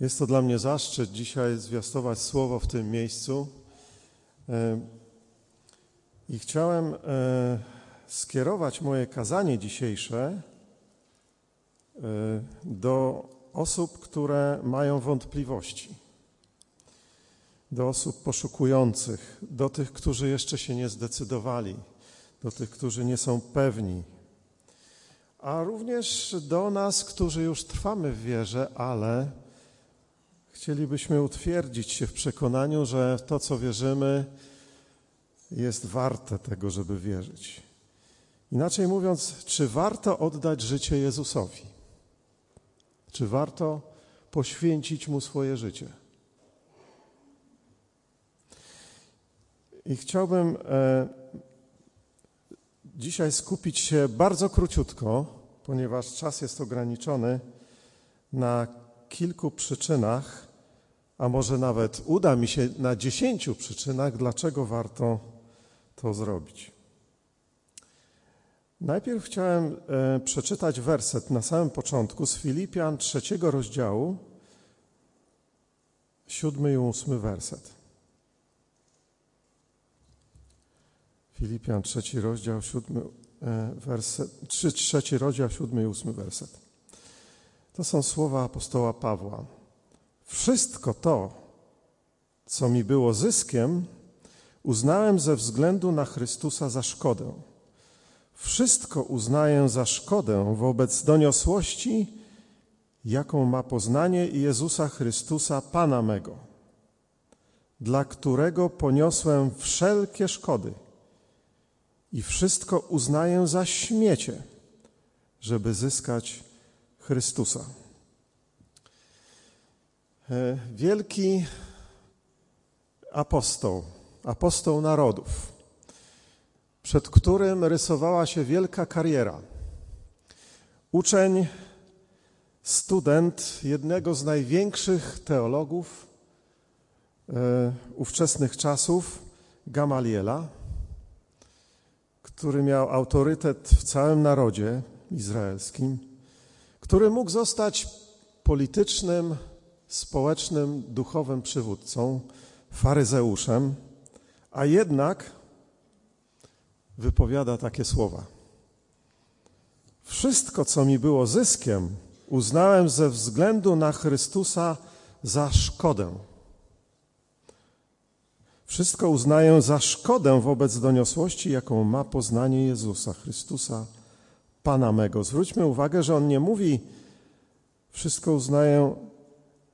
Jest to dla mnie zaszczyt dzisiaj zwiastować słowo w tym miejscu. E, I chciałem e, skierować moje kazanie dzisiejsze e, do osób, które mają wątpliwości, do osób poszukujących, do tych, którzy jeszcze się nie zdecydowali, do tych, którzy nie są pewni, a również do nas, którzy już trwamy w wierze, ale chcielibyśmy utwierdzić się w przekonaniu, że to, co wierzymy, jest warte tego, żeby wierzyć. Inaczej mówiąc, czy warto oddać życie Jezusowi? Czy warto poświęcić Mu swoje życie? I chciałbym e, dzisiaj skupić się bardzo króciutko, ponieważ czas jest ograniczony, na kilku przyczynach, a może nawet uda mi się na dziesięciu przyczynach, dlaczego warto to zrobić. Najpierw chciałem e, przeczytać werset na samym początku z Filipian trzeciego rozdziału, siódmy i ósmy werset. Filipian trzeci rozdział, siódmy e, werset, trzeci rozdział, siódmy i ósmy werset. To są słowa apostoła Pawła. Wszystko to, co mi było zyskiem, uznałem ze względu na Chrystusa za szkodę. Wszystko uznaję za szkodę wobec doniosłości, jaką ma poznanie Jezusa Chrystusa, Pana mego, dla którego poniosłem wszelkie szkody i wszystko uznaję za śmiecie, żeby zyskać Chrystusa. E, wielki apostoł, apostoł narodów, przed którym rysowała się wielka kariera. Uczeń, student jednego z największych teologów e, ówczesnych czasów, Gamaliela, który miał autorytet w całym narodzie izraelskim, który mógł zostać politycznym, społecznym, duchowym przywódcą, faryzeuszem, a jednak wypowiada takie słowa. Wszystko, co mi było zyskiem, uznałem ze względu na Chrystusa za szkodę. Wszystko uznaję za szkodę wobec doniosłości, jaką ma poznanie Jezusa Chrystusa, Pana mego. Zwróćmy uwagę, że on nie mówi, wszystko uznaję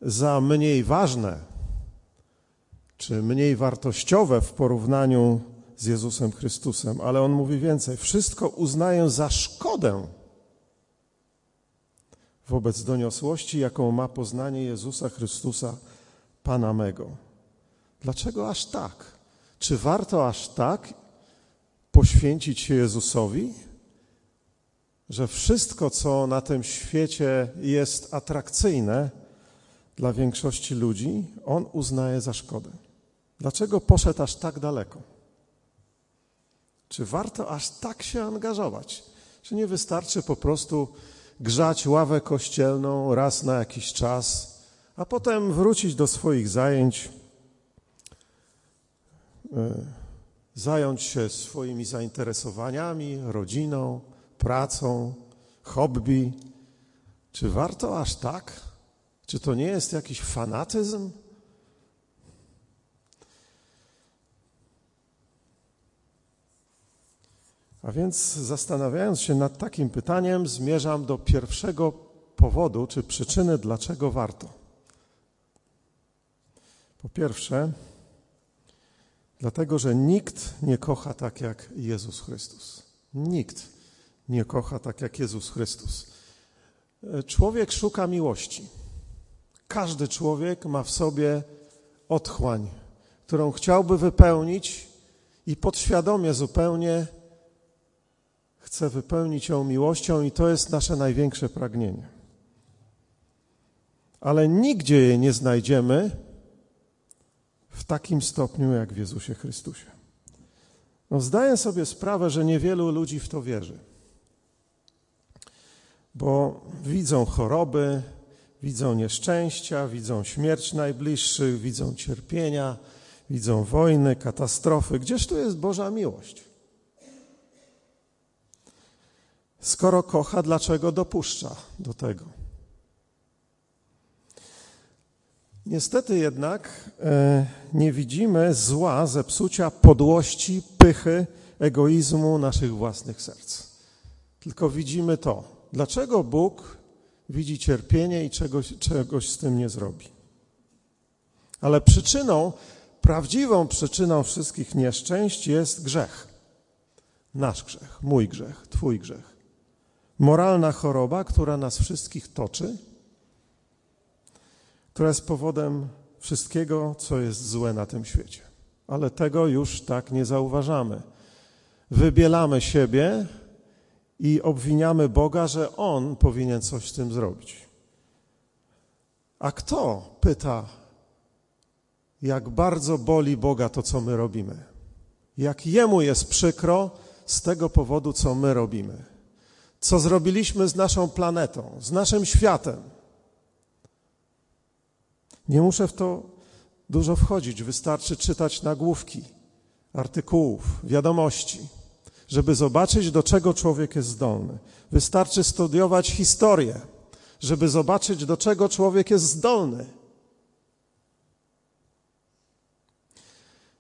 za mniej ważne, czy mniej wartościowe w porównaniu z Jezusem Chrystusem, ale on mówi więcej. Wszystko uznaję za szkodę wobec doniosłości, jaką ma poznanie Jezusa Chrystusa, Pana mego. Dlaczego aż tak? Czy warto aż tak poświęcić się Jezusowi? Że wszystko, co na tym świecie jest atrakcyjne dla większości ludzi, on uznaje za szkodę. Dlaczego poszedł aż tak daleko? Czy warto aż tak się angażować? Czy nie wystarczy po prostu grzać ławę kościelną raz na jakiś czas, a potem wrócić do swoich zajęć, e, zająć się swoimi zainteresowaniami, rodziną, pracą, hobby? Czy warto aż tak? Czy to nie jest jakiś fanatyzm? A więc zastanawiając się nad takim pytaniem, zmierzam do pierwszego powodu czy przyczyny, dlaczego warto. Po pierwsze, dlatego, że nikt nie kocha tak jak Jezus Chrystus. Nikt nie kocha tak jak Jezus Chrystus. Człowiek szuka miłości. Każdy człowiek ma w sobie otchłań, którą chciałby wypełnić i podświadomie zupełnie chce wypełnić ją miłością, i to jest nasze największe pragnienie. Ale nigdzie jej nie znajdziemy w takim stopniu jak w Jezusie Chrystusie. No, zdaję sobie sprawę, że niewielu ludzi w to wierzy, bo widzą choroby, Widzą nieszczęścia, widzą śmierć najbliższych, widzą cierpienia, widzą wojny, katastrofy. Gdzież tu jest Boża miłość? Skoro kocha, dlaczego dopuszcza do tego? Niestety jednak e, nie widzimy zła, zepsucia, podłości, pychy, egoizmu naszych własnych serc. Tylko widzimy to. Dlaczego Bóg widzi cierpienie i czegoś, czegoś z tym nie zrobi? Ale przyczyną, prawdziwą przyczyną wszystkich nieszczęść jest grzech. Nasz grzech, mój grzech, Twój grzech. Moralna choroba, która nas wszystkich toczy która jest powodem wszystkiego, co jest złe na tym świecie. Ale tego już tak nie zauważamy. Wybielamy siebie i obwiniamy Boga, że On powinien coś z tym zrobić. A kto pyta, jak bardzo boli Boga to, co my robimy? Jak Jemu jest przykro z tego powodu, co my robimy? Co zrobiliśmy z naszą planetą, z naszym światem? Nie muszę w to dużo wchodzić, wystarczy czytać nagłówki, artykułów, wiadomości, żeby zobaczyć, do czego człowiek jest zdolny. Wystarczy studiować historię, żeby zobaczyć, do czego człowiek jest zdolny.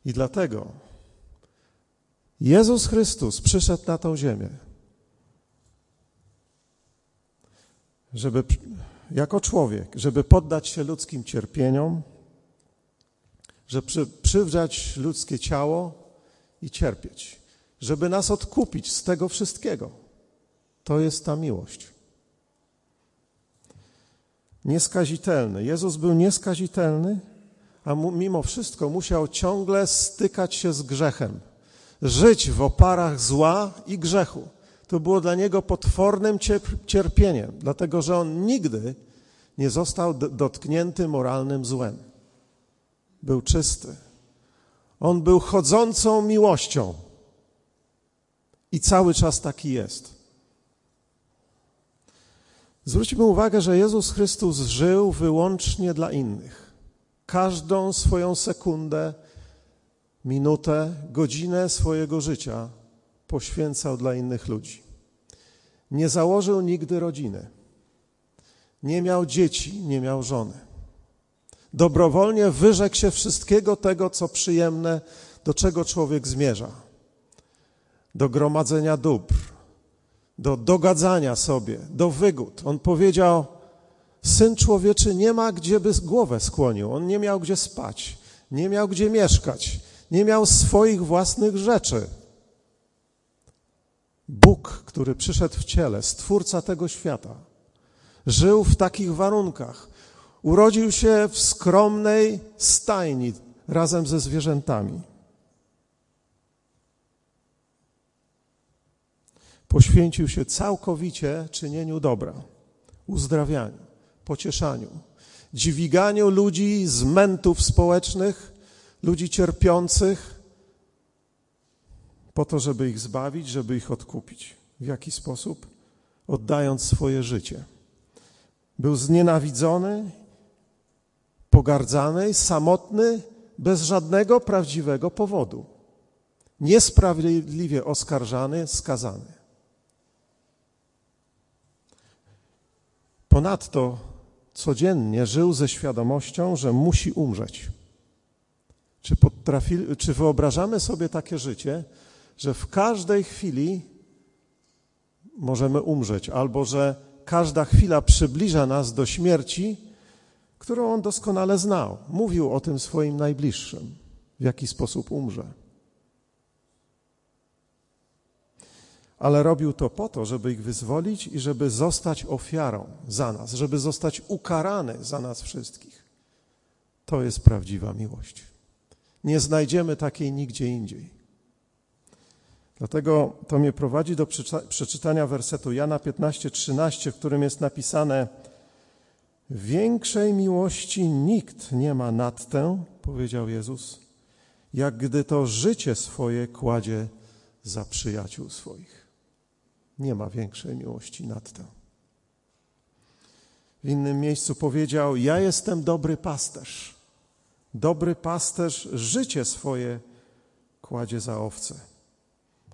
I dlatego Jezus Chrystus przyszedł na tą ziemię, żeby jako człowiek, żeby poddać się ludzkim cierpieniom, żeby przy, przywrzeć ludzkie ciało i cierpieć, żeby nas odkupić z tego wszystkiego. To jest ta miłość. Nieskazitelny. Jezus był nieskazitelny, a mu, mimo wszystko musiał ciągle stykać się z grzechem, żyć w oparach zła i grzechu. To było dla niego potwornym cierpieniem, dlatego że on nigdy nie został dotknięty moralnym złem. Był czysty. On był chodzącą miłością i cały czas taki jest. Zwróćmy uwagę, że Jezus Chrystus żył wyłącznie dla innych. Każdą swoją sekundę, minutę, godzinę swojego życia poświęcał dla innych ludzi. Nie założył nigdy rodziny. Nie miał dzieci, nie miał żony. Dobrowolnie wyrzekł się wszystkiego tego, co przyjemne, do czego człowiek zmierza. Do gromadzenia dóbr, do dogadzania sobie, do wygód. On powiedział: Syn człowieczy nie ma gdzie by głowę skłonił, on nie miał gdzie spać, nie miał gdzie mieszkać, nie miał swoich własnych rzeczy. Bóg, który przyszedł w ciele, stwórca tego świata, żył w takich warunkach. Urodził się w skromnej stajni razem ze zwierzętami. Poświęcił się całkowicie czynieniu dobra, uzdrawianiu, pocieszaniu, dźwiganiu ludzi z mętów społecznych, ludzi cierpiących, po to, żeby ich zbawić, żeby ich odkupić. W jaki sposób? Oddając swoje życie. Był znienawidzony, pogardzany, samotny, bez żadnego prawdziwego powodu. Niesprawiedliwie oskarżany, skazany. Ponadto codziennie żył ze świadomością, że musi umrzeć. Czy, potrafi, czy wyobrażamy sobie takie życie, że w każdej chwili możemy umrzeć, albo że każda chwila przybliża nas do śmierci, którą on doskonale znał. Mówił o tym swoim najbliższym, w jaki sposób umrze. Ale robił to po to, żeby ich wyzwolić i żeby zostać ofiarą za nas, żeby zostać ukarany za nas wszystkich. To jest prawdziwa miłość. Nie znajdziemy takiej nigdzie indziej. Dlatego to mnie prowadzi do przeczytania wersetu Jana 15:13, w którym jest napisane: Większej miłości nikt nie ma nad tę, powiedział Jezus, jak gdy to życie swoje kładzie za przyjaciół swoich. Nie ma większej miłości nad tę. W innym miejscu powiedział: Ja jestem dobry pasterz. Dobry pasterz życie swoje kładzie za owce.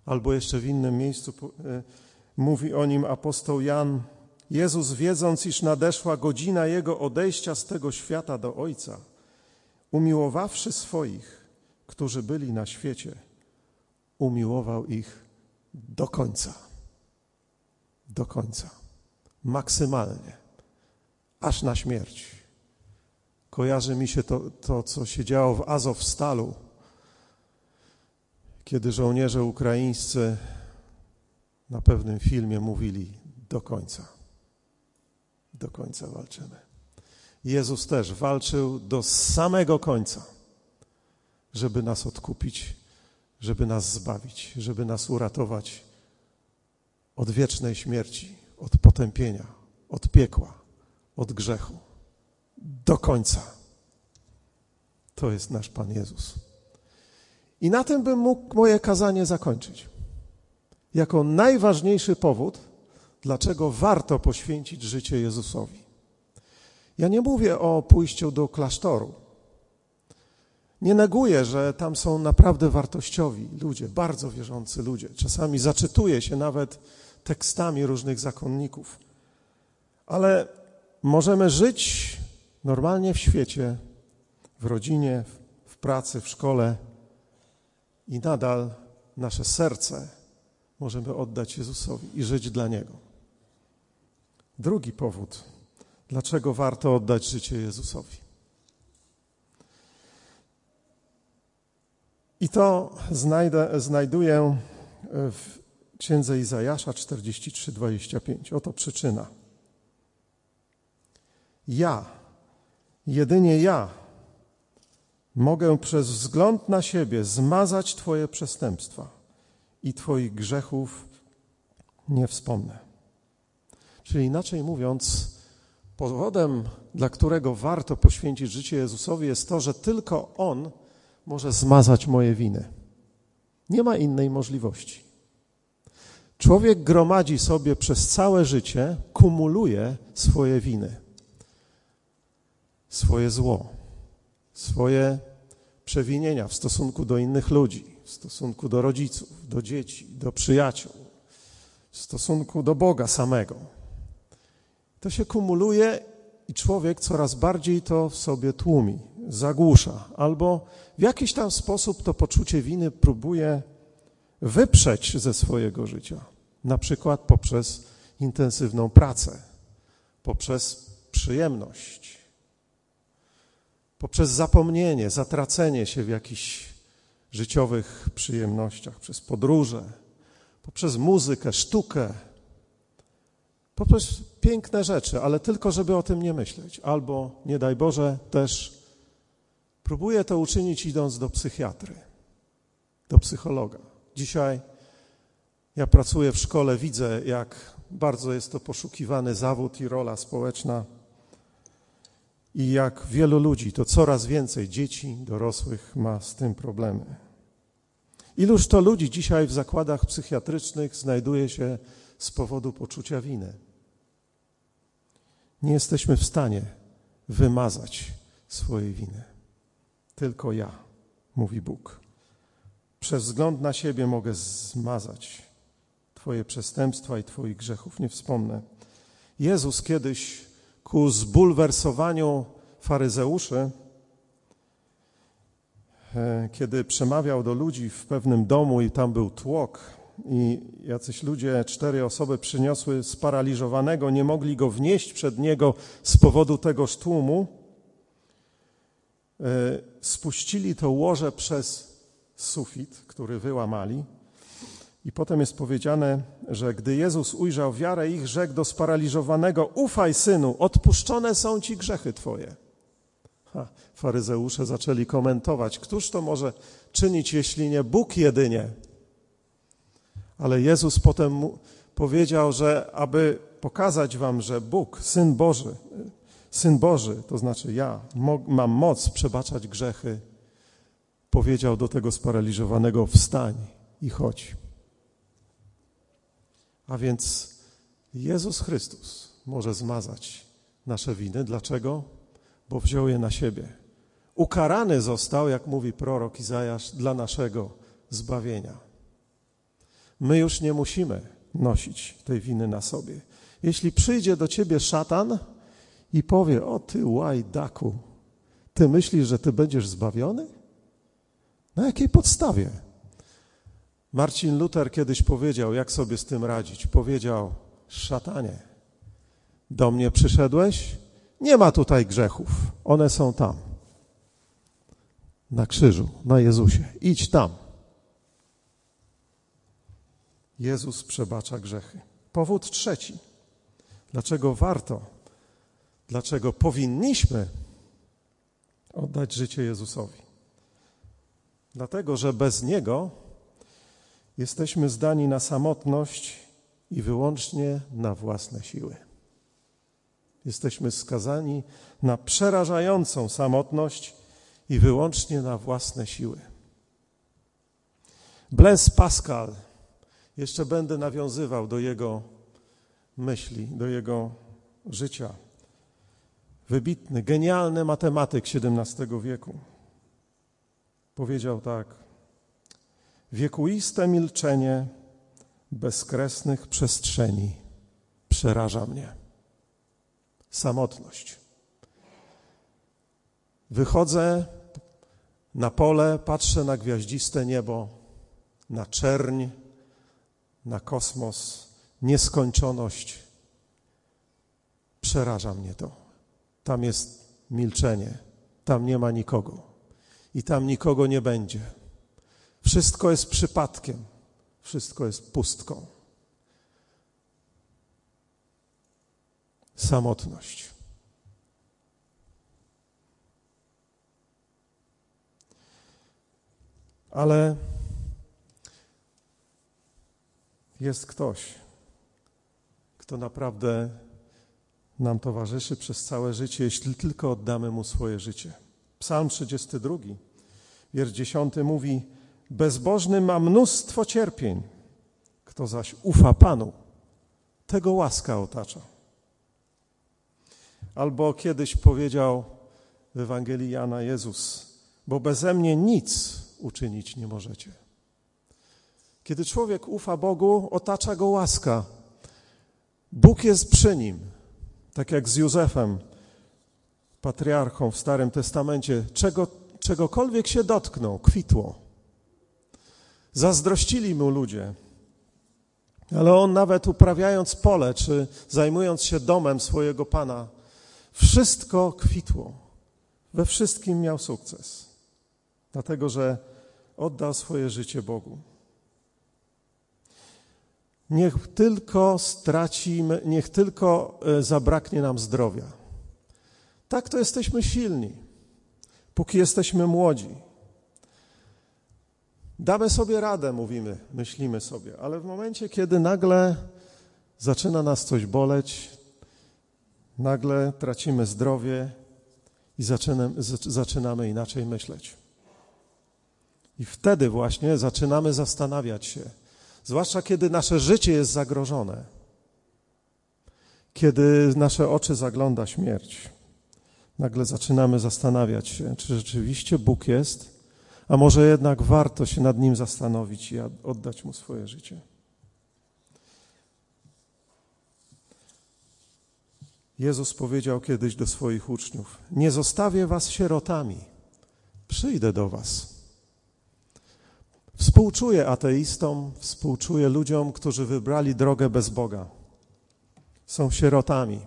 Albo jeszcze w innym miejscu e, mówi o nim apostoł Jan: Jezus, wiedząc, iż nadeszła godzina jego odejścia z tego świata do Ojca, umiłowawszy swoich, którzy byli na świecie, umiłował ich do końca. Do końca. Maksymalnie. Aż na śmierć. Kojarzy mi się to, to co się działo w Azowstalu, kiedy żołnierze ukraińscy na pewnym filmie mówili do końca. Do końca walczymy. Jezus też walczył do samego końca, żeby nas odkupić, żeby nas zbawić, żeby nas uratować od wiecznej śmierci, od potępienia, od piekła, od grzechu. Do końca. To jest nasz Pan Jezus. I na tym bym mógł moje kazanie zakończyć. Jako najważniejszy powód, dlaczego warto poświęcić życie Jezusowi. Ja nie mówię o pójściu do klasztoru. Nie neguję, że tam są naprawdę wartościowi ludzie, bardzo wierzący ludzie. Czasami zaczytuję się nawet tekstami różnych zakonników. Ale możemy żyć normalnie w świecie, w rodzinie, w pracy, w szkole i nadal nasze serce możemy oddać Jezusowi i żyć dla Niego. Drugi powód, dlaczego warto oddać życie Jezusowi. I to znajdę, znajduję w księdze Izajasza 43:25. Oto przyczyna. Ja, jedynie ja, mogę przez wzgląd na siebie zmazać Twoje przestępstwa i Twoich grzechów nie wspomnę. Czyli inaczej mówiąc, powodem, dla którego warto poświęcić życie Jezusowi, jest to, że tylko On może zmazać moje winy. Nie ma innej możliwości. Człowiek gromadzi sobie przez całe życie, kumuluje swoje winy, swoje zło, swoje przewinienia w stosunku do innych ludzi, w stosunku do rodziców, do dzieci, do przyjaciół, w stosunku do Boga samego. To się kumuluje i człowiek coraz bardziej to w sobie tłumi, zagłusza, albo w jakiś tam sposób to poczucie winy próbuje wyprzeć ze swojego życia. Na przykład poprzez intensywną pracę, poprzez przyjemność, poprzez zapomnienie, zatracenie się w jakichś życiowych przyjemnościach, przez podróże, poprzez muzykę, sztukę, poprzez piękne rzeczy, ale tylko, żeby o tym nie myśleć. Albo, nie daj Boże, też próbuję to uczynić idąc do psychiatry, do psychologa. Dzisiaj ja pracuję w szkole, widzę, jak bardzo jest to poszukiwany zawód i rola społeczna. I jak wielu ludzi, to coraz więcej dzieci, dorosłych ma z tym problemy. Iluż to ludzi dzisiaj w zakładach psychiatrycznych znajduje się z powodu poczucia winy. Nie jesteśmy w stanie wymazać swojej winy. Tylko ja, mówi Bóg. Przez wzgląd na siebie mogę zmazać Twoje przestępstwa i Twoich grzechów nie wspomnę. Jezus kiedyś ku zbulwersowaniu faryzeuszy, e, kiedy przemawiał do ludzi w pewnym domu i tam był tłok, i jacyś ludzie, cztery osoby przyniosły sparaliżowanego, nie mogli go wnieść przed niego z powodu tegoż tłumu, e, spuścili to łoże przez sufit, który wyłamali i potem jest powiedziane, że gdy Jezus ujrzał wiarę ich, rzekł do sparaliżowanego: Ufaj, synu, odpuszczone są ci grzechy twoje. Ha, faryzeusze zaczęli komentować: Któż to może czynić, jeśli nie Bóg jedynie? Ale Jezus potem powiedział, że aby pokazać wam, że Bóg, Syn Boży, Syn Boży, to znaczy ja, mam moc przebaczać grzechy, powiedział do tego sparaliżowanego: Wstań i chodź. A więc Jezus Chrystus może zmazać nasze winy. Dlaczego? Bo wziął je na siebie. Ukarany został, jak mówi prorok Izajasz, dla naszego zbawienia. My już nie musimy nosić tej winy na sobie. Jeśli przyjdzie do ciebie szatan i powie: O ty łajdaku, ty myślisz, że ty będziesz zbawiony? Na jakiej podstawie? Marcin Luther kiedyś powiedział, jak sobie z tym radzić. Powiedział: Szatanie, do mnie przyszedłeś? Nie ma tutaj grzechów, one są tam. Na krzyżu, na Jezusie. Idź tam. Jezus przebacza grzechy. Powód trzeci. Dlaczego warto, dlaczego powinniśmy oddać życie Jezusowi? Dlatego, że bez Niego jesteśmy zdani na samotność i wyłącznie na własne siły. Jesteśmy skazani na przerażającą samotność i wyłącznie na własne siły. Blaise Pascal, jeszcze będę nawiązywał do jego myśli, do jego życia. Wybitny, genialny matematyk XVII wieku. Powiedział tak: Wiekuiste milczenie bezkresnych przestrzeni przeraża mnie. Samotność. Wychodzę na pole, patrzę na gwiaździste niebo, na czerń, na kosmos, nieskończoność. Przeraża mnie to. Tam jest milczenie, tam nie ma nikogo i tam nikogo nie będzie. Wszystko jest przypadkiem, wszystko jest pustką. Samotność. Ale jest ktoś, kto naprawdę nam towarzyszy przez całe życie, jeśli tylko oddamy mu swoje życie. Psalm 32, wiersz 10 mówi: Bezbożny ma mnóstwo cierpień, kto zaś ufa Panu, tego łaska otacza. Albo kiedyś powiedział w Ewangelii Jana Jezus: Bo beze mnie nic uczynić nie możecie. Kiedy człowiek ufa Bogu, otacza go łaska. Bóg jest przy nim, tak jak z Józefem, patriarchą w Starym Testamencie. Czego, czegokolwiek się dotknął, kwitło. Zazdrościli mu ludzie. Ale on nawet uprawiając pole, czy zajmując się domem swojego pana, wszystko kwitło. We wszystkim miał sukces. Dlatego, że oddał swoje życie Bogu. Niech tylko stracimy, niech tylko e, zabraknie nam zdrowia. Tak to jesteśmy silni, póki jesteśmy młodzi. Damy sobie radę, mówimy, myślimy sobie, ale w momencie, kiedy nagle zaczyna nas coś boleć, nagle tracimy zdrowie i zaczynamy, zaczynamy inaczej myśleć. I wtedy właśnie zaczynamy zastanawiać się, zwłaszcza kiedy nasze życie jest zagrożone, kiedy nasze oczy zagląda śmierć. Nagle zaczynamy zastanawiać się, czy rzeczywiście Bóg jest, a może jednak warto się nad Nim zastanowić i oddać Mu swoje życie. Jezus powiedział kiedyś do swoich uczniów: Nie zostawię was sierotami, przyjdę do was. Współczuję ateistom, współczuję ludziom, którzy wybrali drogę bez Boga. Są sierotami.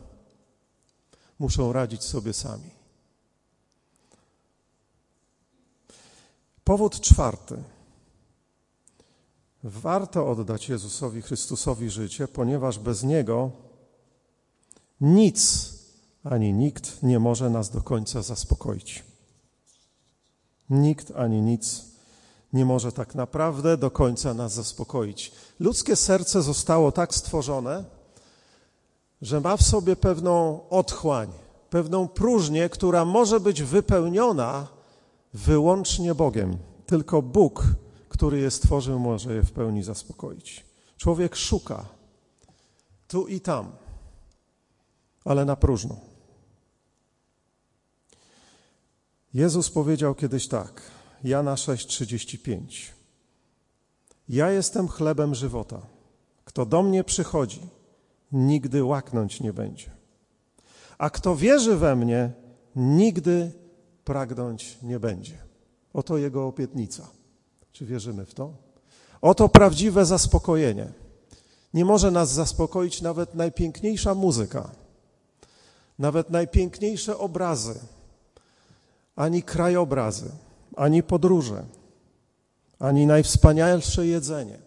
Muszą radzić sobie sami. Powód czwarty. Warto oddać Jezusowi Chrystusowi życie, ponieważ bez Niego nic ani nikt nie może nas do końca zaspokoić. Nikt ani nic nie może tak naprawdę do końca nas zaspokoić. Ludzkie serce zostało tak stworzone, że ma w sobie pewną otchłań, pewną próżnię, która może być wypełniona wyłącznie Bogiem. Tylko Bóg, który je stworzył, może je w pełni zaspokoić. Człowiek szuka tu i tam, ale na próżno. Jezus powiedział kiedyś tak, Jana 6:35. Ja jestem chlebem żywota. Kto do mnie przychodzi, nigdy łaknąć nie będzie. A kto wierzy we mnie, nigdy pragnąć nie będzie. Oto jego obietnica. Czy wierzymy w to? Oto prawdziwe zaspokojenie. Nie może nas zaspokoić nawet najpiękniejsza muzyka, nawet najpiękniejsze obrazy, ani krajobrazy, ani podróże, ani najwspanialsze jedzenie,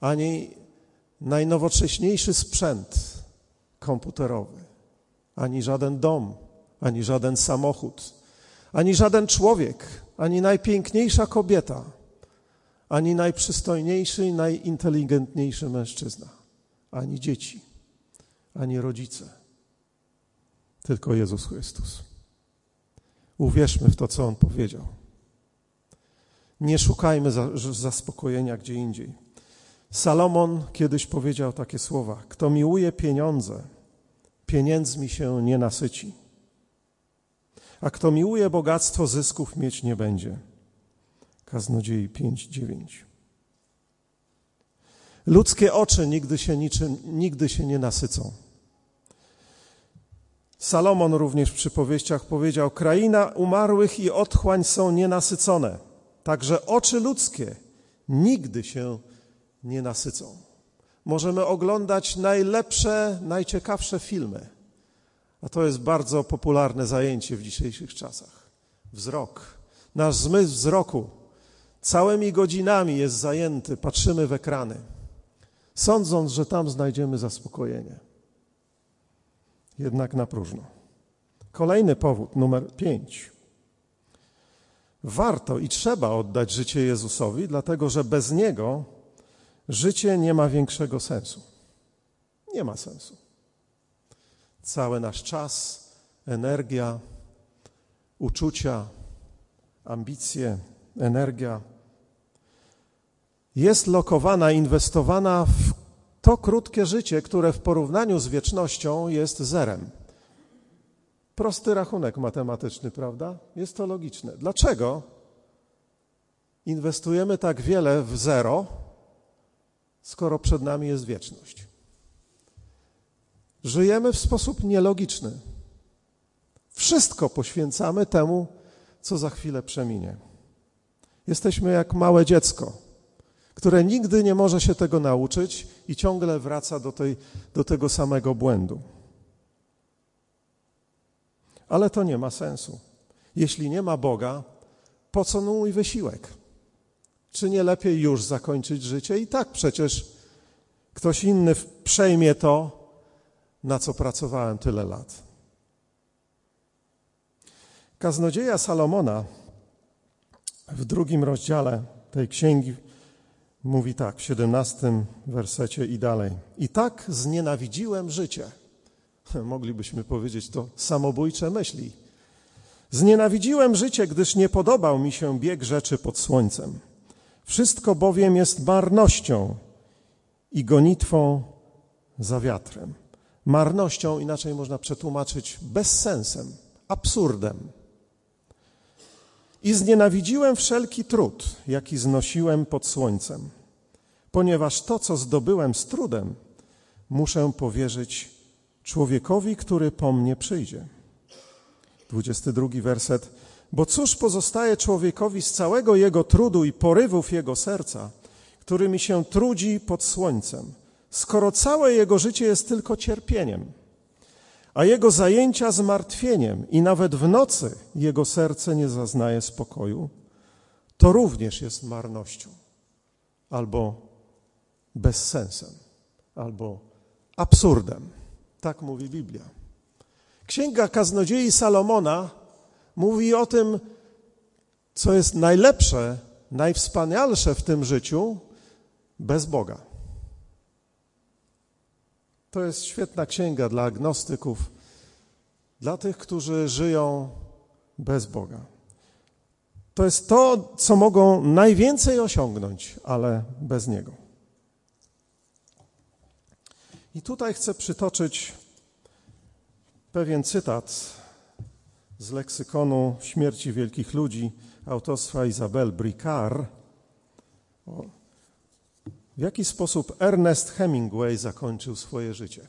ani najnowocześniejszy sprzęt komputerowy, ani żaden dom, ani żaden samochód, ani żaden człowiek, ani najpiękniejsza kobieta, ani najprzystojniejszy i najinteligentniejszy mężczyzna, ani dzieci, ani rodzice, tylko Jezus Chrystus. Uwierzmy w to, co On powiedział. Nie szukajmy zaspokojenia gdzie indziej. Salomon kiedyś powiedział takie słowa: Kto miłuje pieniądze, pieniędzmi się nie nasyci. A kto miłuje bogactwo, zysków mieć nie będzie. Kaznodziei 5:9. Ludzkie oczy nigdy się niczym, nigdy się nie nasycą. Salomon również w przypowieściach powiedział: Kraina umarłych i otchłań są nienasycone, także oczy ludzkie nigdy się nie nasycą. Możemy oglądać najlepsze, najciekawsze filmy, a to jest bardzo popularne zajęcie w dzisiejszych czasach. Wzrok. Nasz zmysł wzroku całymi godzinami jest zajęty, patrzymy w ekrany, sądząc, że tam znajdziemy zaspokojenie jednak na próżno. Kolejny powód, numer pięć. Warto i trzeba oddać życie Jezusowi, dlatego że bez Niego życie nie ma większego sensu. Nie ma sensu. Cały nasz czas, energia, uczucia, ambicje, energia jest lokowana, inwestowana w to krótkie życie, które w porównaniu z wiecznością jest zerem. Prosty rachunek matematyczny, prawda? Jest to logiczne. Dlaczego inwestujemy tak wiele w zero, skoro przed nami jest wieczność? Żyjemy w sposób nielogiczny. Wszystko poświęcamy temu, co za chwilę przeminie. Jesteśmy jak małe dziecko które nigdy nie może się tego nauczyć i ciągle wraca do, tej, do tego samego błędu. Ale to nie ma sensu. Jeśli nie ma Boga, po co mój wysiłek? Czy nie lepiej już zakończyć życie? I tak przecież ktoś inny przejmie to, na co pracowałem tyle lat. Kaznodzieja Salomona w drugim rozdziale tej księgi mówi tak w 17 wersecie i dalej. I tak znienawidziłem życie. Moglibyśmy powiedzieć to samobójcze myśli. Znienawidziłem życie, gdyż nie podobał mi się bieg rzeczy pod słońcem. Wszystko bowiem jest marnością i gonitwą za wiatrem. Marnością inaczej można przetłumaczyć bezsensem, absurdem. I znienawidziłem wszelki trud, jaki znosiłem pod słońcem, ponieważ to, co zdobyłem z trudem, muszę powierzyć człowiekowi, który po mnie przyjdzie. 22 werset. Bo cóż pozostaje człowiekowi z całego jego trudu i porywów jego serca, którymi się trudzi pod słońcem, skoro całe jego życie jest tylko cierpieniem? a jego zajęcia zmartwieniem i nawet w nocy jego serce nie zaznaje spokoju, to również jest marnością albo bezsensem, albo absurdem. Tak mówi Biblia. Księga Kaznodziei Salomona mówi o tym, co jest najlepsze, najwspanialsze w tym życiu bez Boga. To jest świetna księga dla agnostyków, dla tych, którzy żyją bez Boga. To jest to, co mogą najwięcej osiągnąć, ale bez Niego. I tutaj chcę przytoczyć pewien cytat z leksykonu śmierci wielkich ludzi autorstwa Isabel Bricard. W jaki sposób Ernest Hemingway zakończył swoje życie?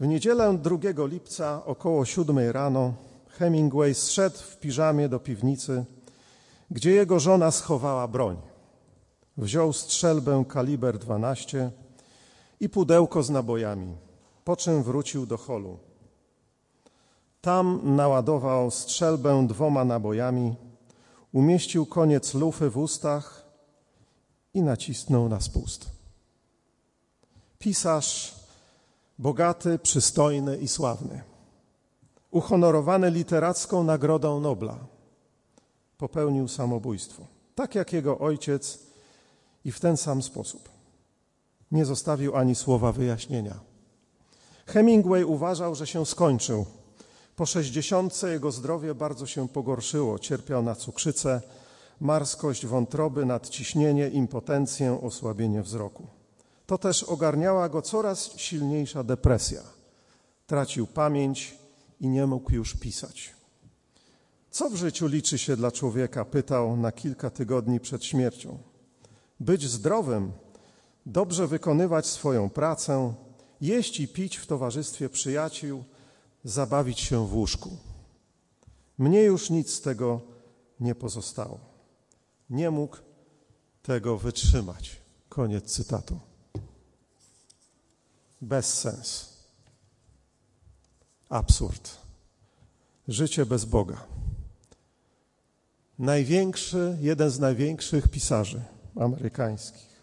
W niedzielę 2 lipca około 7 rano Hemingway zszedł w piżamie do piwnicy, gdzie jego żona schowała broń. Wziął strzelbę kaliber 12 i pudełko z nabojami, po czym wrócił do holu. Tam naładował strzelbę dwoma nabojami, umieścił koniec lufy w ustach i nacisnął na spust. Pisarz bogaty, przystojny i sławny, uhonorowany literacką Nagrodą Nobla, popełnił samobójstwo, tak jak jego ojciec i w ten sam sposób. Nie zostawił ani słowa wyjaśnienia. Hemingway uważał, że się skończył. Po sześćdziesiątce jego zdrowie bardzo się pogorszyło. Cierpiał na cukrzycę, marskość wątroby, nadciśnienie, impotencję, osłabienie wzroku. To też ogarniała go coraz silniejsza depresja. Tracił pamięć i nie mógł już pisać. Co w życiu liczy się dla człowieka? Pytał na kilka tygodni przed śmiercią. Być zdrowym, dobrze wykonywać swoją pracę, jeść i pić w towarzystwie przyjaciół, zabawić się w łóżku. Mnie już nic z tego nie pozostało. Nie mógł tego wytrzymać. Koniec cytatu. Bezsens. Absurd. Życie bez Boga. Największy, jeden z największych pisarzy amerykańskich.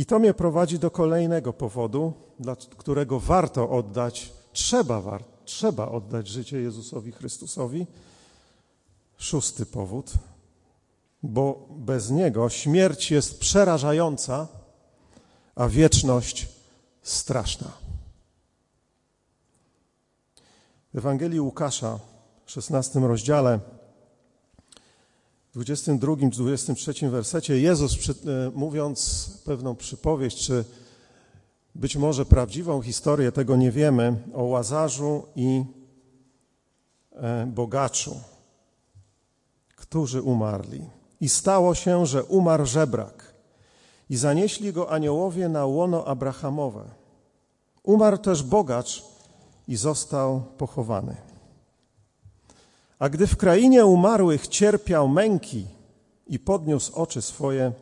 I to mnie prowadzi do kolejnego powodu, dla którego warto oddać, trzeba, war, trzeba oddać życie Jezusowi Chrystusowi. Szósty powód, bo bez Niego śmierć jest przerażająca, a wieczność straszna. W Ewangelii Łukasza w 16 rozdziale, w 22 czy 23 wersecie Jezus e, mówiąc pewną przypowieść, czy być może prawdziwą historię, tego nie wiemy, o Łazarzu i e, bogaczu, którzy umarli. I stało się, że umarł żebrak i zanieśli go aniołowie na łono Abrahamowe. Umarł też bogacz i został pochowany. A gdy w krainie umarłych cierpiał męki i podniósł oczy swoje,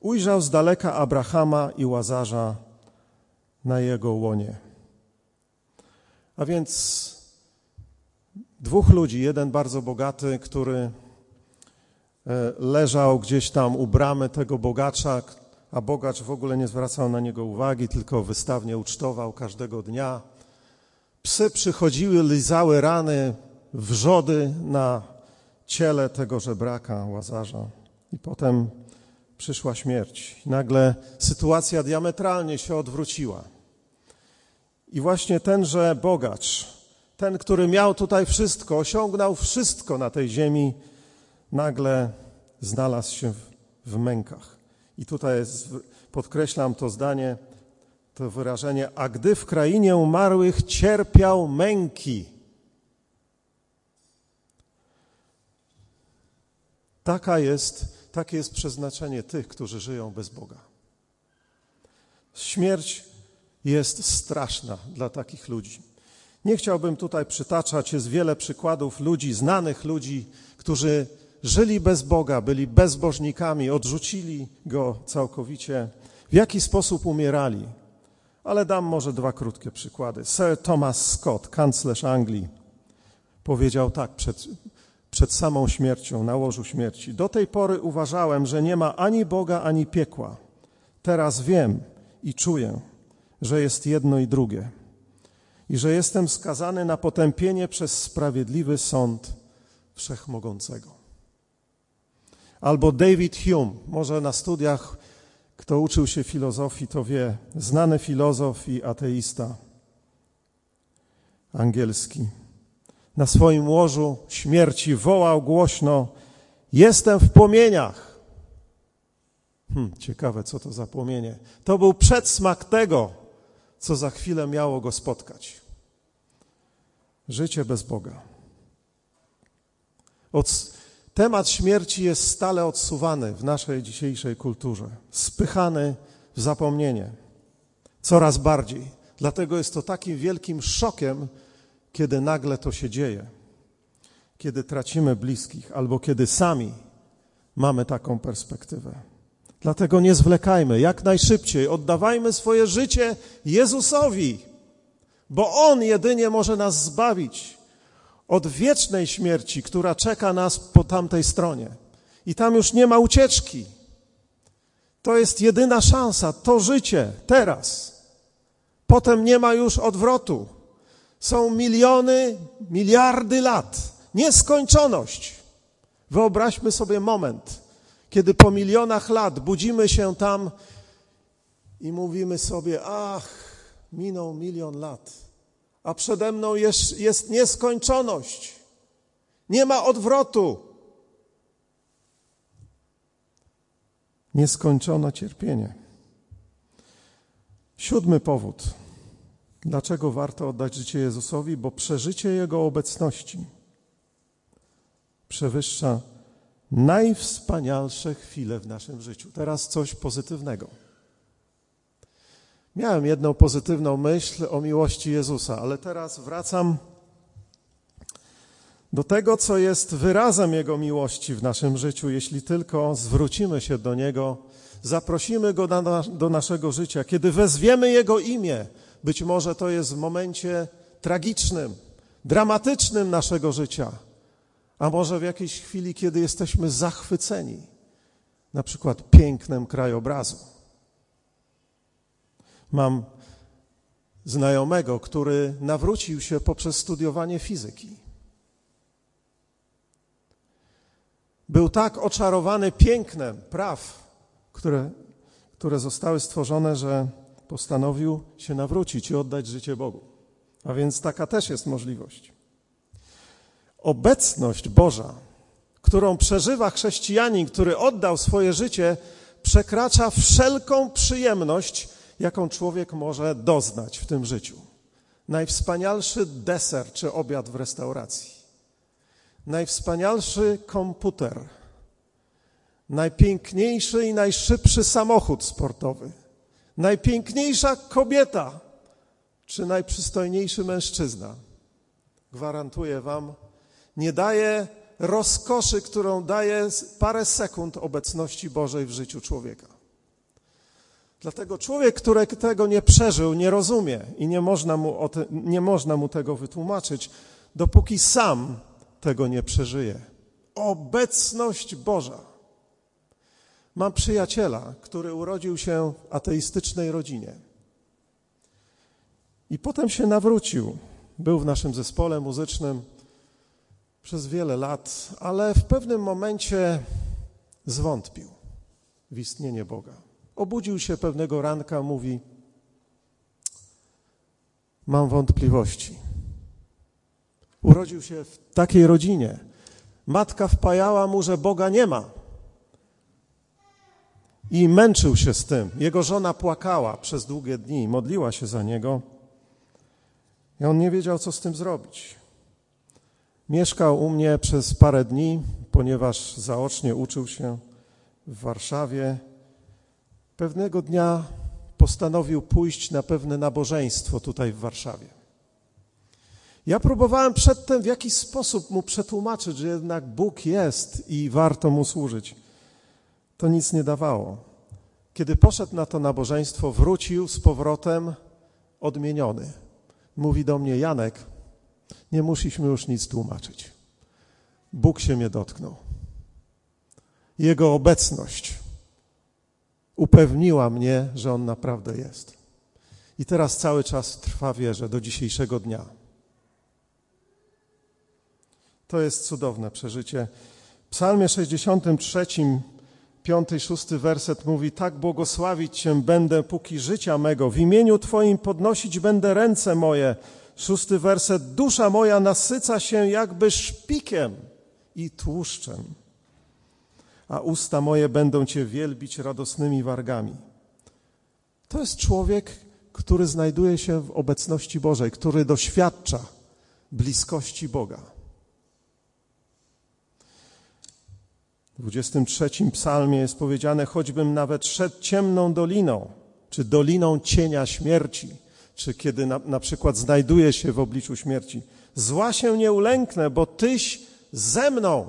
ujrzał z daleka Abrahama i Łazarza na jego łonie. A więc dwóch ludzi, jeden bardzo bogaty, który e, leżał gdzieś tam u bramy tego bogacza, a bogacz w ogóle nie zwracał na niego uwagi, tylko wystawnie ucztował każdego dnia. Psy przychodziły, lizały rany, wrzody na ciele tego żebraka, łazarza. I potem przyszła śmierć. Nagle sytuacja diametralnie się odwróciła. I właśnie tenże bogacz, ten, który miał tutaj wszystko, osiągnął wszystko na tej ziemi, nagle znalazł się w, w mękach. I tutaj jest, podkreślam to zdanie, to wyrażenie, a gdy w krainie umarłych cierpiał męki. Taka jest, takie jest przeznaczenie tych, którzy żyją bez Boga. Śmierć jest straszna dla takich ludzi. Nie chciałbym tutaj przytaczać, jest wiele przykładów ludzi, znanych ludzi, którzy żyli bez Boga, byli bezbożnikami, odrzucili Go całkowicie. W jaki sposób umierali? Ale dam może dwa krótkie przykłady. Sir Thomas Scott, kanclerz Anglii, powiedział tak przed, przed samą śmiercią, na łożu śmierci. Do tej pory uważałem, że nie ma ani Boga, ani piekła. Teraz wiem i czuję, że jest jedno i drugie i że jestem skazany na potępienie przez sprawiedliwy sąd wszechmogącego. Albo David Hume, może na studiach, kto uczył się filozofii, to wie, znany filozof i ateista angielski. Na swoim łożu śmierci wołał głośno: Jestem w płomieniach. Hmm, ciekawe, co to za płomienie. To był przedsmak tego, co za chwilę miało go spotkać. Życie bez Boga. Od, temat śmierci jest stale odsuwany w naszej dzisiejszej kulturze, spychany w zapomnienie coraz bardziej. Dlatego jest to takim wielkim szokiem, kiedy nagle to się dzieje, kiedy tracimy bliskich albo kiedy sami mamy taką perspektywę. Dlatego nie zwlekajmy, jak najszybciej oddawajmy swoje życie Jezusowi, bo On jedynie może nas zbawić od wiecznej śmierci, która czeka nas po tamtej stronie. I tam już nie ma ucieczki. To jest jedyna szansa, to życie, teraz. Potem nie ma już odwrotu. Są miliony, miliardy lat, nieskończoność. Wyobraźmy sobie moment, kiedy po milionach lat budzimy się tam i mówimy sobie: Ach, minął milion lat, a przede mną jest, jest nieskończoność. Nie ma odwrotu. Nieskończone cierpienie. Siódmy powód, dlaczego warto oddać życie Jezusowi, bo przeżycie Jego obecności przewyższa najwspanialsze chwile w naszym życiu. Teraz coś pozytywnego. Miałem jedną pozytywną myśl o miłości Jezusa, ale teraz wracam do tego, co jest wyrazem Jego miłości w naszym życiu, jeśli tylko zwrócimy się do Niego, zaprosimy Go do, naszego życia, kiedy wezwiemy Jego imię. Być może to jest w momencie tragicznym, dramatycznym naszego życia a może w jakiejś chwili, kiedy jesteśmy zachwyceni, na przykład pięknem krajobrazu. Mam znajomego, który nawrócił się poprzez studiowanie fizyki. Był tak oczarowany pięknem praw, które, które zostały stworzone, że postanowił się nawrócić i oddać życie Bogu. A więc taka też jest możliwość obecność Boża, którą przeżywa chrześcijanin, który oddał swoje życie, przekracza wszelką przyjemność, jaką człowiek może doznać w tym życiu. Najwspanialszy deser czy obiad w restauracji, najwspanialszy komputer, najpiękniejszy i najszybszy samochód sportowy, najpiękniejsza kobieta czy najprzystojniejszy mężczyzna. Gwarantuję Wam, nie daje rozkoszy, którą daje parę sekund obecności Bożej w życiu człowieka. Dlatego człowiek, który tego nie przeżył, nie rozumie i nie można mu, te, nie można mu tego wytłumaczyć, dopóki sam tego nie przeżyje. Obecność Boża. Mam przyjaciela, który urodził się w ateistycznej rodzinie. I potem się nawrócił. Był w naszym zespole muzycznym przez wiele lat, ale w pewnym momencie zwątpił w istnienie Boga. Obudził się pewnego ranka, mówi: Mam wątpliwości. Urodził się w takiej rodzinie. Matka wpajała mu, że Boga nie ma. I męczył się z tym. Jego żona płakała przez długie dni, modliła się za niego. I on nie wiedział, co z tym zrobić. Mieszkał u mnie przez parę dni, ponieważ zaocznie uczył się w Warszawie. Pewnego dnia postanowił pójść na pewne nabożeństwo tutaj w Warszawie. Ja próbowałem przedtem w jakiś sposób mu przetłumaczyć, że jednak Bóg jest i warto mu służyć. To nic nie dawało. Kiedy poszedł na to nabożeństwo, wrócił z powrotem odmieniony. Mówi do mnie: Janek, nie musieliśmy już nic tłumaczyć. Bóg się mnie dotknął. Jego obecność upewniła mnie, że On naprawdę jest. I teraz cały czas trwa wierze do dzisiejszego dnia. To jest cudowne przeżycie. W Psalmie 63, 5 i 6 werset mówi: Tak błogosławić Cię będę, póki życia mego. W imieniu Twoim podnosić będę ręce moje Szósty werset. Dusza moja nasyca się jakby szpikiem i tłuszczem, a usta moje będą Cię wielbić radosnymi wargami. To jest człowiek, który znajduje się w obecności Bożej, który doświadcza bliskości Boga. W 23 psalmie jest powiedziane, choćbym nawet szedł ciemną doliną, czy doliną cienia śmierci, czy kiedy na, na przykład znajduję się w obliczu śmierci, zła się nie ulęknę, bo Tyś ze mną.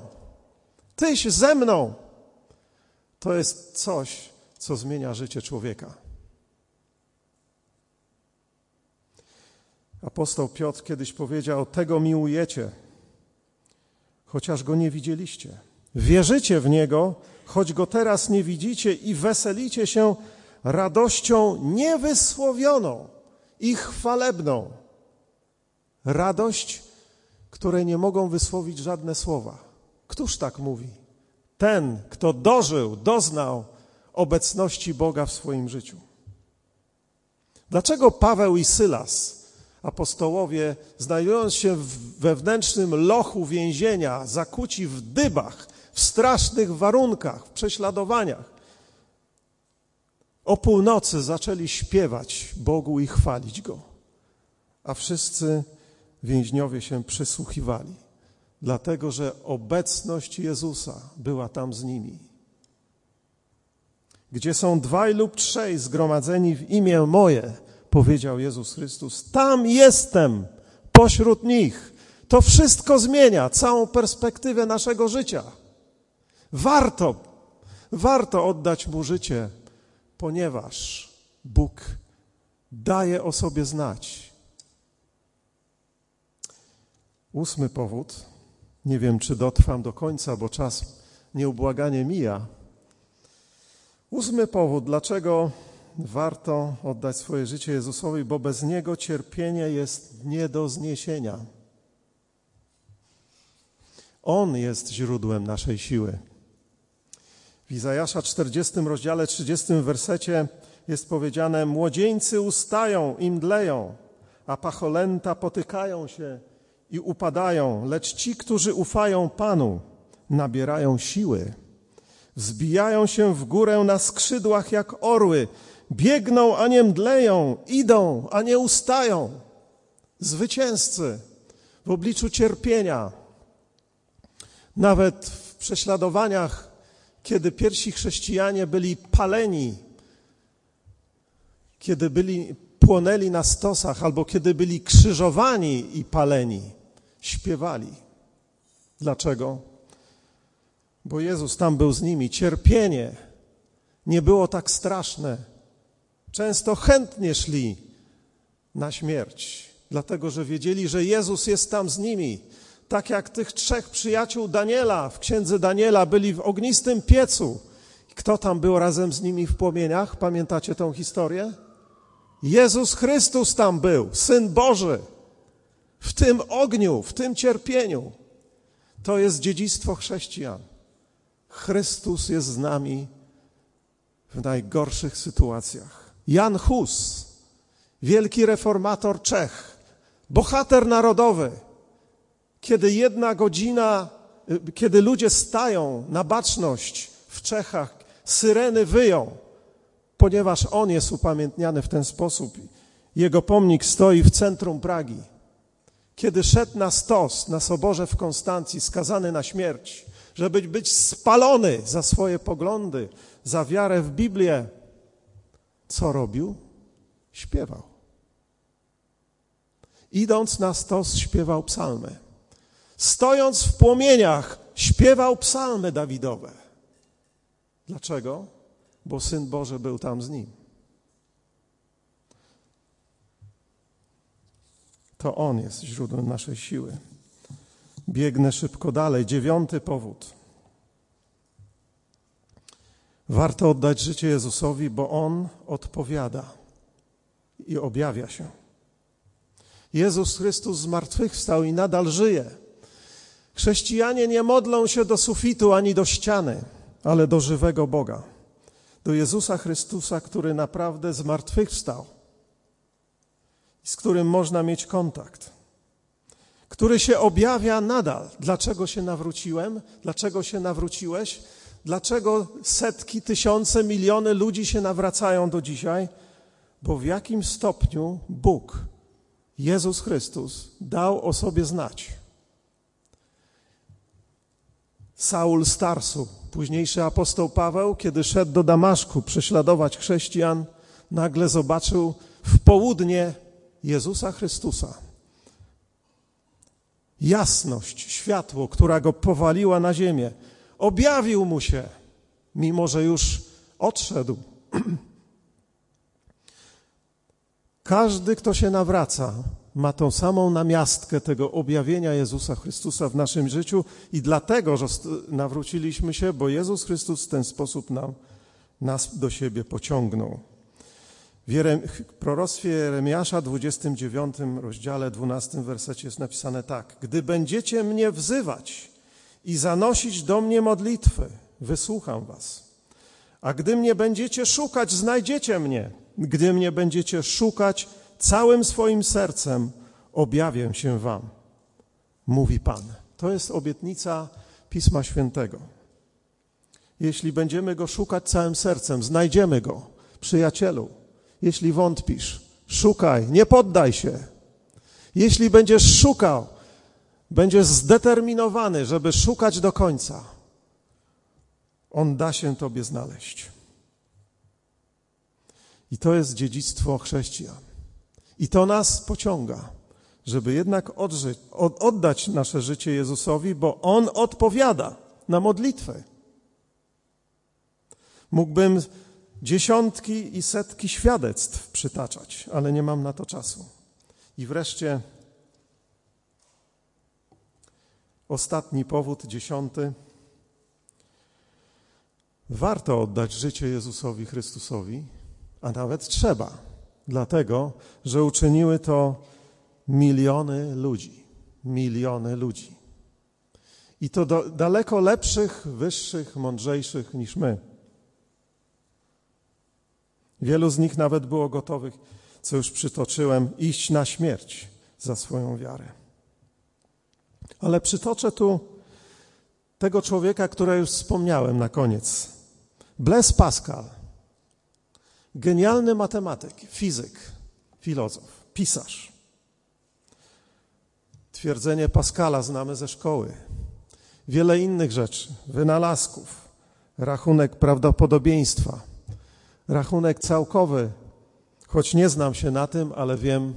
Tyś ze mną. To jest coś, co zmienia życie człowieka. Apostoł Piotr kiedyś powiedział: Tego miłujecie, chociaż go nie widzieliście. Wierzycie w niego, choć go teraz nie widzicie, i weselicie się radością niewysłowioną i chwalebną. Radość, której nie mogą wysłowić żadne słowa. Któż tak mówi? Ten, kto dożył, doznał obecności Boga w swoim życiu. Dlaczego Paweł i Sylas, apostołowie, znajdując się w wewnętrznym lochu więzienia, zakuci w dybach, w strasznych warunkach, w prześladowaniach, o północy zaczęli śpiewać Bogu i chwalić Go, a wszyscy więźniowie się przysłuchiwali, dlatego że obecność Jezusa była tam z nimi. Gdzie są dwaj lub trzej zgromadzeni w imię moje, powiedział Jezus Chrystus, tam jestem pośród nich. To wszystko zmienia całą perspektywę naszego życia. Warto, warto oddać Mu życie, ponieważ Bóg daje o sobie znać. Ósmy powód. Nie wiem, czy dotrwam do końca, bo czas nieubłaganie mija. Ósmy powód, dlaczego warto oddać swoje życie Jezusowi, bo bez Niego cierpienie jest nie do zniesienia. On jest źródłem naszej siły. W Izajasza 40 rozdziale 30 wersecie jest powiedziane: Młodzieńcy ustają i mdleją, a pacholęta potykają się i upadają, lecz ci, którzy ufają Panu, nabierają siły. Wzbijają się w górę na skrzydłach jak orły, biegną, a nie mdleją, idą, a nie ustają. Zwycięzcy w obliczu cierpienia, nawet w prześladowaniach kiedy pierwsi chrześcijanie byli paleni, kiedy byli, płonęli na stosach, albo kiedy byli krzyżowani i paleni, śpiewali. Dlaczego? Bo Jezus tam był z nimi. Cierpienie nie było tak straszne. Często chętnie szli na śmierć, dlatego że wiedzieli, że Jezus jest tam z nimi tak jak tych trzech przyjaciół Daniela w księdze Daniela byli w ognistym piecu. Kto tam był razem z nimi w płomieniach? Pamiętacie tą historię? Jezus Chrystus tam był, Syn Boży. W tym ogniu, w tym cierpieniu. To jest dziedzictwo chrześcijan. Chrystus jest z nami w najgorszych sytuacjach. Jan Hus, wielki reformator Czech, bohater narodowy, kiedy jedna godzina, y, kiedy ludzie stają na baczność w Czechach, syreny wyją, ponieważ on jest upamiętniany w ten sposób. Jego pomnik stoi w centrum Pragi. Kiedy szedł na stos na soborze w Konstancji, skazany na śmierć, żeby być spalony za swoje poglądy, za wiarę w Biblię, co robił? Śpiewał. Idąc na stos, śpiewał psalmy stojąc w płomieniach, śpiewał psalmy Dawidowe. Dlaczego? Bo Syn Boży był tam z nim. To On jest źródłem naszej siły. Biegnę szybko dalej. Dziewiąty powód. Warto oddać życie Jezusowi, bo On odpowiada i objawia się. Jezus Chrystus zmartwychwstał i nadal żyje. Chrześcijanie nie modlą się do sufitu ani do ściany, ale do żywego Boga, do Jezusa Chrystusa, który naprawdę zmartwychwstał i z którym można mieć kontakt, który się objawia nadal. Dlaczego się nawróciłem? Dlaczego się nawróciłeś? Dlaczego setki, tysiące, miliony ludzi się nawracają do dzisiaj? bo w jakim stopniu Bóg, Jezus Chrystus, dał o sobie znać. Saul Starsu, późniejszy apostoł Paweł, kiedy szedł do Damaszku prześladować chrześcijan, nagle zobaczył w południe Jezusa Chrystusa. Jasność, światło, która go powaliła na ziemię, objawił mu się, mimo że już odszedł. Każdy, kto się nawraca, ma tą samą namiastkę tego objawienia Jezusa Chrystusa w naszym życiu i dlatego, że nawróciliśmy się, bo Jezus Chrystus w ten sposób nam, nas do siebie pociągnął. W Jerem, proroctwie Jeremiasza, 29 rozdziale, 12 wersecie jest napisane tak. Gdy będziecie mnie wzywać i zanosić do mnie modlitwy, wysłucham was. A gdy mnie będziecie szukać, znajdziecie mnie. Gdy mnie będziecie szukać całym swoim sercem, objawię się wam, mówi Pan. To jest obietnica Pisma Świętego. Jeśli będziemy go szukać całym sercem, znajdziemy go, przyjacielu. Jeśli wątpisz, szukaj, nie poddaj się. Jeśli będziesz szukał, będziesz zdeterminowany, żeby szukać do końca, on da się Tobie znaleźć. I to jest dziedzictwo chrześcijan. I to nas pociąga, żeby jednak odżyć, oddać nasze życie Jezusowi, bo On odpowiada na modlitwę. Mógłbym dziesiątki i setki świadectw przytaczać, ale nie mam na to czasu. I wreszcie ostatni powód, dziesiąty. Warto oddać życie Jezusowi Chrystusowi, a nawet trzeba, dlatego że uczyniły to miliony ludzi. Miliony ludzi. I to do, daleko lepszych, wyższych, mądrzejszych niż my. Wielu z nich nawet było gotowych, co już przytoczyłem, iść na śmierć za swoją wiarę. Ale przytoczę tu tego człowieka, którego już wspomniałem na koniec. Blaise Pascal, genialny matematyk, fizyk, filozof, pisarz. Twierdzenie Pascala znamy ze szkoły. Wiele innych rzeczy, wynalazków, rachunek prawdopodobieństwa, rachunek całkowy, choć nie znam się na tym, ale wiem,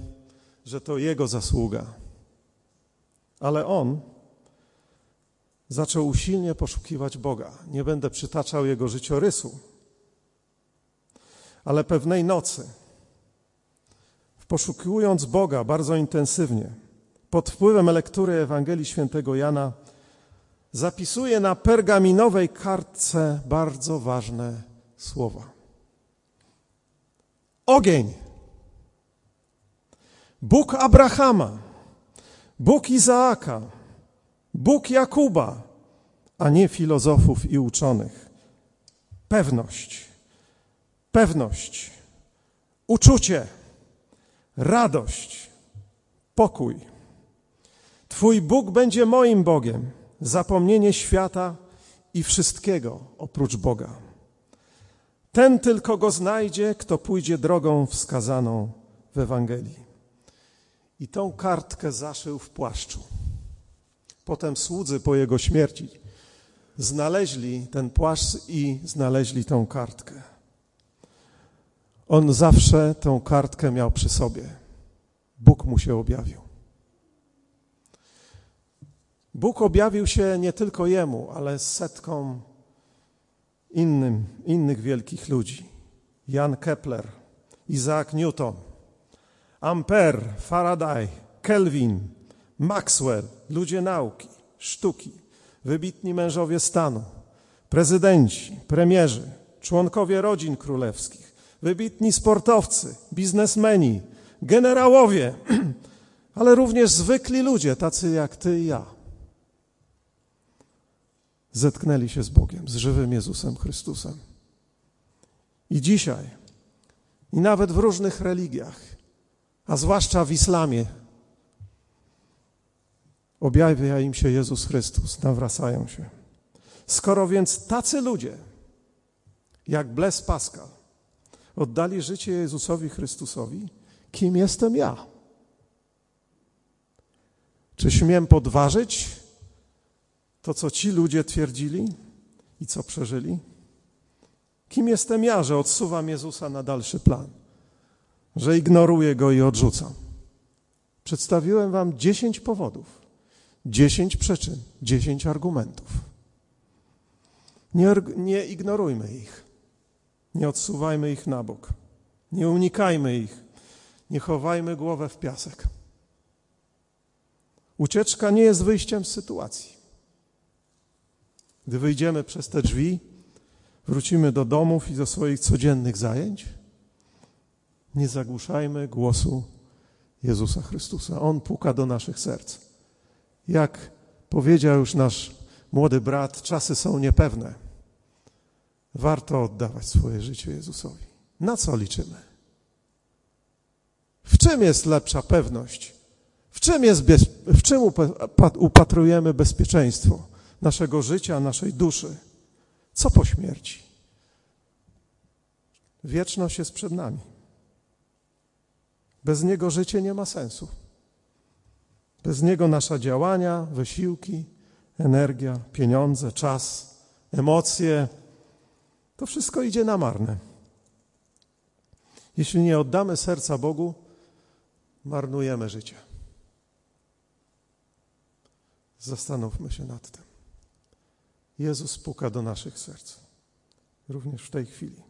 że to jego zasługa. Ale on zaczął usilnie poszukiwać Boga. Nie będę przytaczał jego życiorysu, ale pewnej nocy, poszukując Boga bardzo intensywnie, pod wpływem lektury Ewangelii Świętego Jana, zapisuje na pergaminowej kartce bardzo ważne słowa. Ogień. Bóg Abrahama, Bóg Izaaka, Bóg Jakuba, a nie filozofów i uczonych. Pewność, pewność, uczucie, radość, pokój. Twój Bóg będzie moim Bogiem, zapomnienie świata i wszystkiego oprócz Boga. Ten tylko go znajdzie, kto pójdzie drogą wskazaną w Ewangelii. I tą kartkę zaszył w płaszczu. Potem słudzy po jego śmierci znaleźli ten płaszcz i znaleźli tą kartkę. On zawsze tą kartkę miał przy sobie. Bóg mu się objawił. Bóg objawił się nie tylko jemu, ale setkom innym, innych wielkich ludzi. Jan Kepler, Isaac Newton, Ampere, Faraday, Kelvin, Maxwell, ludzie nauki, sztuki, wybitni mężowie stanu, prezydenci, premierzy, członkowie rodzin królewskich, wybitni sportowcy, biznesmeni, generałowie, ale również zwykli ludzie, tacy jak ty i ja zetknęli się z Bogiem, z żywym Jezusem Chrystusem. I dzisiaj, i nawet w różnych religiach, a zwłaszcza w islamie, objawia im się Jezus Chrystus, nawracają się. Skoro więc tacy ludzie, jak Blaise Pascal, oddali życie Jezusowi Chrystusowi, kim jestem ja? Czy śmiem podważyć to, co ci ludzie twierdzili i co przeżyli? Kim jestem ja, że odsuwam Jezusa na dalszy plan, że ignoruję go i odrzucam? Przedstawiłem wam dziesięć powodów, dziesięć przyczyn, dziesięć argumentów. Nie, nie ignorujmy ich, nie odsuwajmy ich na bok, nie unikajmy ich, nie chowajmy głowę w piasek. Ucieczka nie jest wyjściem z sytuacji. Gdy wyjdziemy przez te drzwi, wrócimy do domów i do swoich codziennych zajęć, nie zagłuszajmy głosu Jezusa Chrystusa. On puka do naszych serc. Jak powiedział już nasz młody brat, czasy są niepewne. Warto oddawać swoje życie Jezusowi. Na co liczymy? W czym jest lepsza pewność? W czym, jest bez, w czym upatrujemy bezpieczeństwo naszego życia, naszej duszy? Co po śmierci? Wieczność jest przed nami. Bez Niego życie nie ma sensu. Bez Niego nasza działania, wysiłki, energia, pieniądze, czas, emocje, to wszystko idzie na marne. Jeśli nie oddamy serca Bogu, marnujemy życie. Zastanówmy się nad tym. Jezus puka do naszych serc, również w tej chwili.